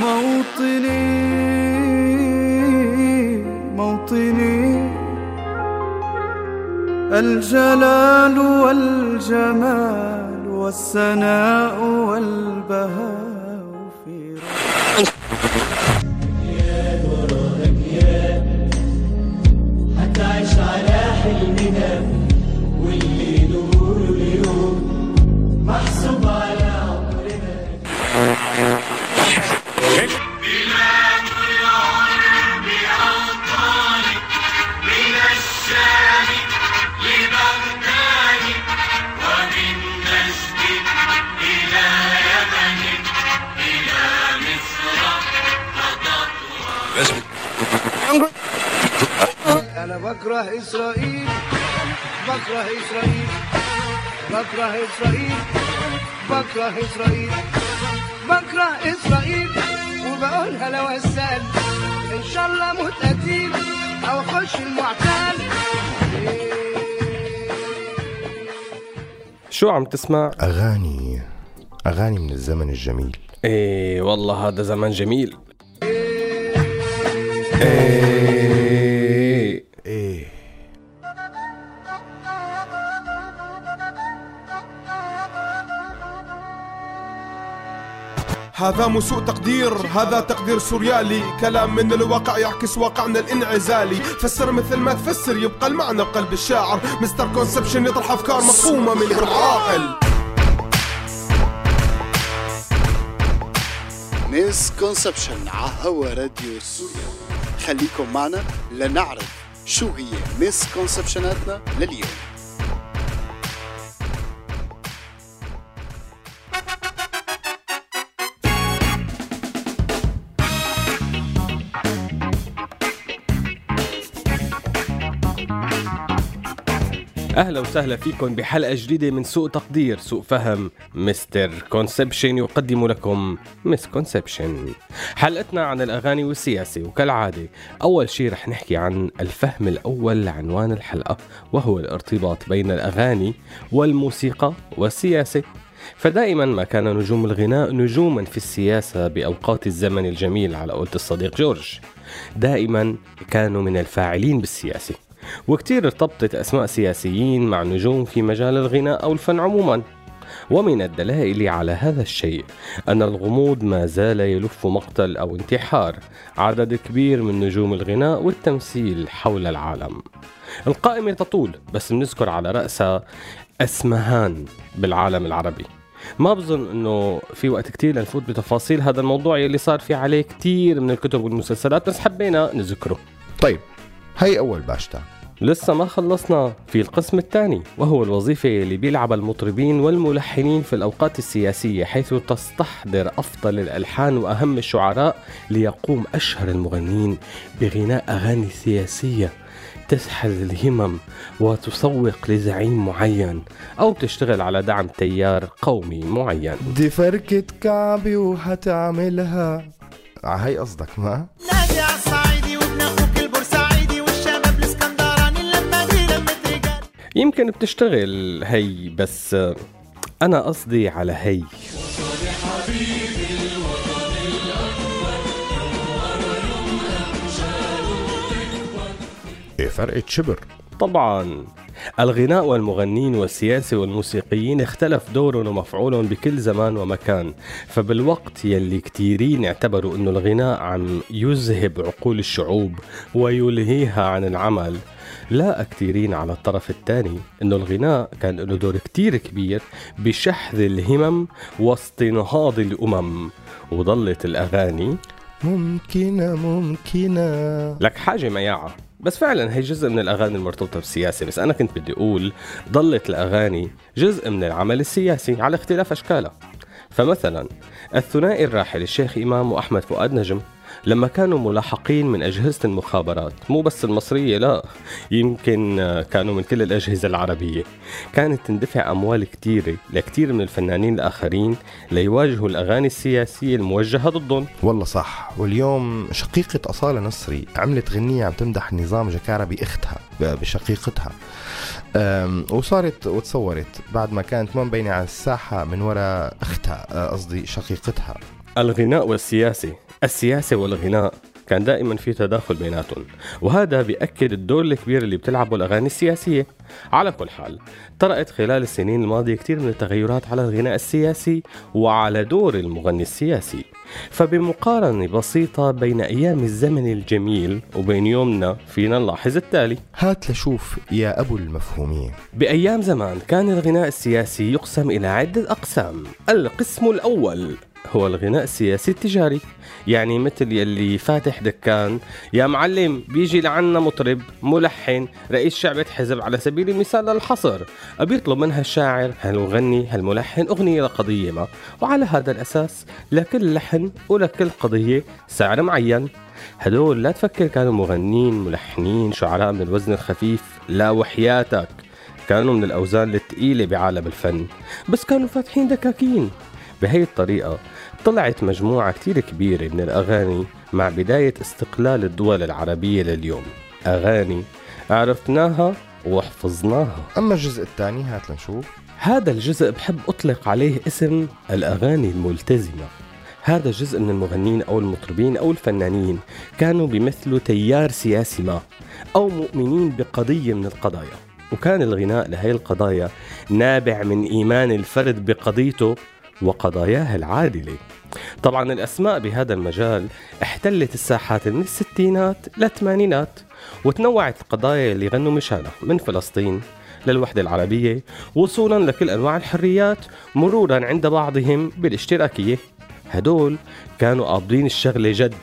موطني موطني. الجلال والجمال والسناء والبهاء في هتعيش أنا بكره إسرائيل بكره إسرائيل بكره إسرائيل بكره إسرائيل بكره إسرائيل وبقولها لو أسال إن شاء الله موت قتيل أو أخش المعتال شو عم تسمع؟ أغاني. أغاني من الزمن الجميل. إيه والله هذا زمان جميل. إيه. هذا مو سوء تقدير هذا تقدير سوريالي. كلام من الواقع يعكس واقعنا الانعزالي. فسر مثل ما تفسر يبقى المعنى بقلب الشاعر. مستر كونسبشن يطرح أفكار مفهومة من غير عاقل. misconception هوا راديو سوريالي خليكم معنا لنعرف شو هي misconception اتنا لليوم. أهلا وسهلا فيكم بحلقة جديدة من سوء تقدير سوء فهم. misconception يقدم لكم مس كونسبشن. حلقتنا عن الأغاني والسياسة وكالعادة أول شيء رح نحكي عن الفهم الأول لعنوان الحلقة وهو الارتباط بين الأغاني والموسيقى والسياسة. فدائما ما كان نجوم الغناء نجوما في السياسة بأوقات الزمن الجميل على قولة الصديق جورج. دائما كانوا من الفاعلين بالسياسة. وكتير ارتبطت أسماء سياسيين مع نجوم في مجال الغناء أو الفن عموما. ومن الدلائل على هذا الشيء أن الغموض ما زال يلف مقتل أو انتحار عدد كبير من نجوم الغناء والتمثيل حول العالم. القائمة تطول بس بنذكر على رأسها أسمهان بالعالم العربي. ما بظن إنه في وقت كتير لنفوت بتفاصيل هذا الموضوع يلي صار في عليه كتير من الكتب والمسلسلات بس حبينا نذكره. طيب هي أول باشتا. لسه ما خلصنا في القسم الثاني وهو الوظيفة اللي بيلعبها المطربين والملحنين في الأوقات السياسية حيث تستحضر أفضل الألحان وأهم الشعراء ليقوم أشهر المغنين بغناء أغاني سياسية تسحل الهمم وتسوق لزعيم معين أو تشتغل على دعم تيار قومي معين. دي فركة كعبي وهتعملها هي قصدك ما؟ يمكن بتشتغل هي بس أنا قصدي على هي. إيه فرقة شبر. طبعا. الغناء والمغنين والسياسة والموسيقيين اختلف دورهم ومفعولهم بكل زمان ومكان فبالوقت يلي كتيرين اعتبروا إنه الغناء عم يذهب عقول الشعوب ويلهيها عن العمل. لا كتيرين على الطرف الثاني إنه الغناء كان له دور كتير كبير بشحذ الهمم واستنهاض الأمم. وظلت الأغاني ممكنة ممكنة. لك حاجة مياعة. بس فعلا هي جزء من الأغاني المرتبطة بالسياسة بس أنا كنت بدي أقول ضلت الأغاني جزء من العمل السياسي على اختلاف أشكالها. فمثلا الثنائي الراحل الشيخ إمام وأحمد فؤاد نجم لما كانوا ملاحقين من أجهزة المخابرات مو بس المصرية لا يمكن آه، كانوا من كل الأجهزة العربية. كانت تندفع أموال كتيرة لكتير من الفنانين الآخرين ليواجهوا الأغاني السياسية الموجهة ضدهم. والله صح. واليوم شقيقة أصالة نصري عملت غنية عم تمدح نظام جكارة بأختها بشقيقتها. وصارت وتصورت بعد ما كانت ما مبينة على الساحة من وراء أختها أه، قصدي شقيقتها. الغناء والسياسة السياسة والغناء كان دائما في تداخل بيناتهم وهذا بيأكد الدور الكبير اللي بتلعبه الأغاني السياسية. على كل حال طرأت خلال السنين الماضية كثير من التغيرات على الغناء السياسي وعلى دور المغني السياسي. فبمقارنة بسيطة بين أيام الزمن الجميل وبين يومنا فينا نلاحظ التالي. هات لشوف يا أبو المفهومية بأيام زمان كان الغناء السياسي يقسم إلى عدة أقسام. القسم الأول هو الغناء السياسي التجاري. يعني مثل يلي فاتح دكان يا معلم بيجي لعنا مطرب ملحن رئيس شعبة حزب على سبيل المثال للحصر. بيطلب منها الشاعر هالمغني هالملحن أغنية لقضية ما. وعلى هذا الأساس لكل لحن ولكل قضية سعر معين. هدول لا تفكر كانوا مغنين ملحنين شعراء من الوزن الخفيف. لا وحياتك. كانوا من الأوزان الثقيلة بعالم الفن. بس كانوا فاتحين دكاكين. بهي الطريقة طلعت مجموعة كتير كبيرة من الأغاني مع بداية استقلال الدول العربية لليوم. أغاني عرفناها وحفظناها. أما الجزء الثاني هات لنشوف. هذا الجزء بحب أطلق عليه اسم الأغاني الملتزمة. هذا الجزء من المغنين أو المطربين أو الفنانين كانوا بيمثلوا تيار سياسي ما أو مؤمنين بقضية من القضايا. وكان الغناء لهي القضايا نابع من إيمان الفرد بقضيته وقضاياه العادلة. طبعا الأسماء بهذا المجال احتلت الساحات من الستينات للثمانينات وتنوعت القضايا اللي غنوا مشانها من فلسطين للوحدة العربية وصولا لكل أنواع الحريات مرورا عند بعضهم بالاشتراكية. هدول كانوا قابضين الشغلة جد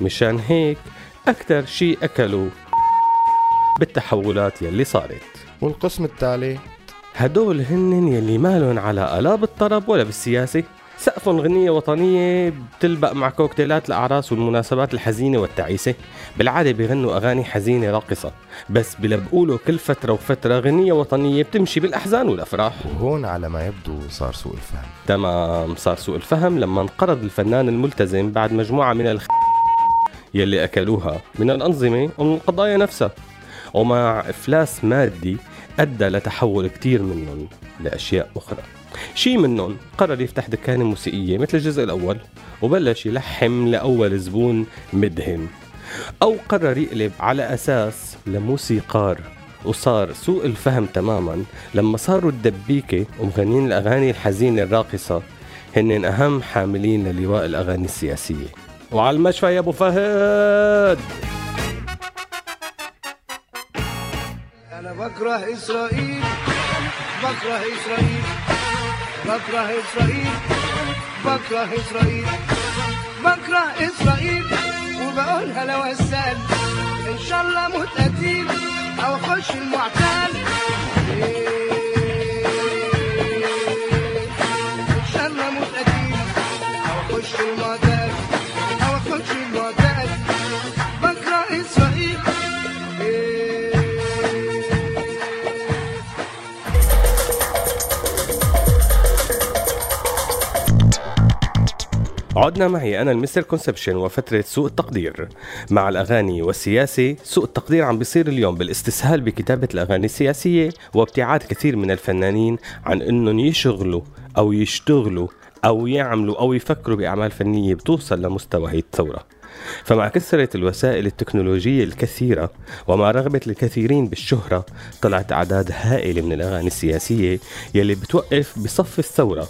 مشان هيك أكثر شيء أكلوا بالتحولات يلي صارت. والقسم التالي؟ هدول هن يلي مالن على لا بالطرب ولا بالسياسة. سقفهم غنية وطنية بتلبق مع كوكتيلات الأعراس والمناسبات الحزينة والتعيسة. بالعادة بيغنوا أغاني حزينة راقصة بس بلبقوله كل فترة وفترة غنية وطنية بتمشي بالأحزان والأفراح. وهون على ما يبدو صار سوء الفهم. تمام صار سوء الفهم لما انقرض الفنان الملتزم بعد مجموعة من الخ يلي أكلوها. من الأنظمة ومن القضايا نفسها. ومع إفلاس مادي أدى لتحول كتير منهم لأشياء أخرى. شي منهم قرر يفتح دكانة موسيقية مثل الجزء الأول وبلش يلحم لأول زبون مدهن. أو قرر يقلب على أساس لموسيقار وصار سوء الفهم تماما لما صاروا الدبيكة ومغنين الأغاني الحزينة الراقصة هن أهم حاملين للواء الأغاني السياسية. وعلى المشفى يا أبو فهد! بكره إسرائيل بكره إسرائيل بكره إسرائيل بكره إسرائيل بكره إسرائيل. وبقولها لو أسال إن شاء الله موت قتيل أو أخش المعتال عدنا معي أنا المستر كونسبشن وفترة سوء التقدير. مع الأغاني والسياسة سوء التقدير عم بيصير اليوم بالإستسهال بكتابة الأغاني السياسية وابتعاد كثير من الفنانين عن أنهم يشغلوا أو يشتغلوا أو يعملوا أو يفكروا بأعمال فنية بتوصل لمستوى هي الثورة. فمع كثرة الوسائل التكنولوجية الكثيرة ومع رغبة الكثيرين بالشهرة طلعت أعداد هائلة من الأغاني السياسية يلي بتوقف بصف الثورة.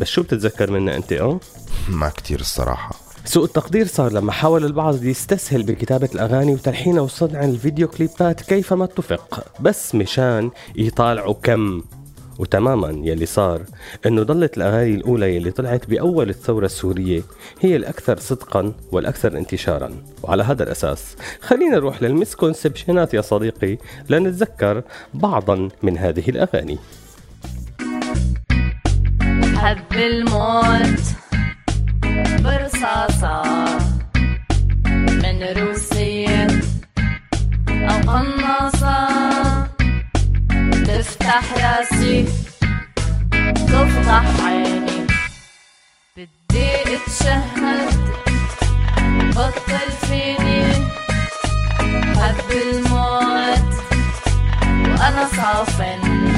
بس شو بتتذكر منها أنت أه؟ ما كتير الصراحة. سوء التقدير صار لما حاول البعض يستسهل بكتابة الأغاني وتلحينها وصنع الفيديو كليبات كيفما اتفق بس مشان يطالعوا كم. وتماما يلي صار إنه ضلت الأغاني الأولى يلي طلعت بأول الثورة السورية هي الأكثر صدقا والأكثر انتشارا. وعلى هذا الأساس خلينا نروح للمسكونسبشنات يا صديقي لنتذكر بعضا من هذه الأغاني. حب الموت برصاصة من روسية أو قناصة. تفتح راسي تفضح عيني. بدي أتشهد بطل فيني. حب الموت وأنا صافن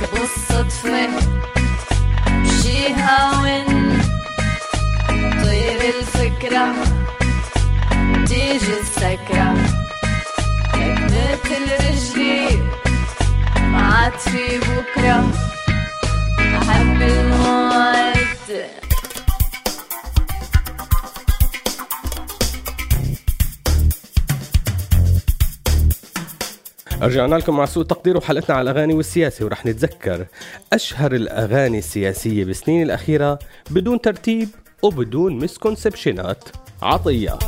هيك بالصدفة شي هاون طير الفكرة. تيجي السكرة. هيك مثل رجلي ما عاد في بكرة. رجعنا لكم مع سوء تقدير وحلقتنا على الأغاني والسياسة ورح نتذكر أشهر الأغاني السياسية بالسنين الأخيرة بدون ترتيب وبدون مسكونسبشنات عطية.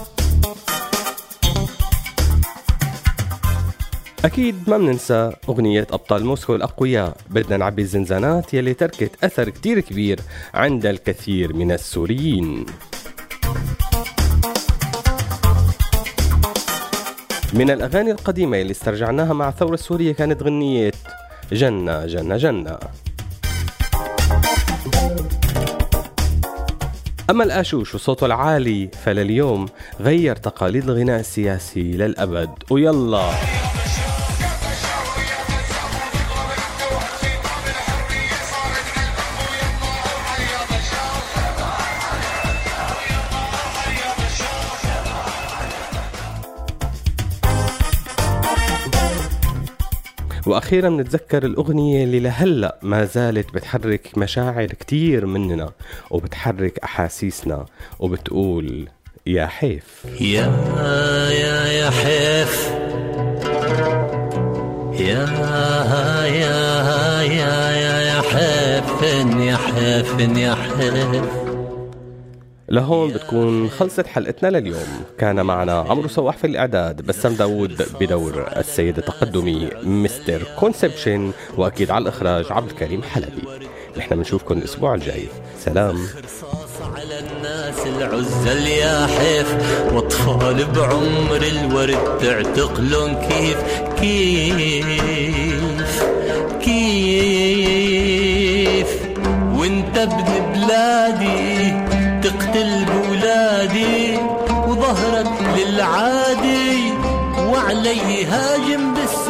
أكيد ما بننسى أغنية أبطال موسكو الأقوياء. بدنا نعبي الزنزانات يلي تركت أثر كتير كبير عند الكثير من السوريين. من الأغاني القديمة اللي استرجعناها مع الثورة السورية كانت غنية. جنة جنة جنة. أما الآشوش وصوته العالي فلليوم غير تقاليد الغناء السياسي للأبد. ويلا. وأخيرا بنتذكر الأغنية اللي لهلأ ما زالت بتحرك مشاعر كتير مننا وبتحرك أحاسيسنا وبتقول يا حيف. يا يا يا حيف. يا يا يا يا حيف يا حيف يا حيف. لهون بتكون خلصت حلقتنا لليوم. كان معنا عمرو صواح في الإعداد بسام داوود بدور السيد التقدمي مستر كونسبشن وأكيد على الإخراج عبد الكريم حلبي. نحن بنشوفكم الأسبوع الجاي. سلام. على الناس العزل يا حيف واطفال بعمر الورد تعتقلون كيف كيف كيف. وانت ابن بلادي وظهرك للعادي وعلي هاجم بالسيف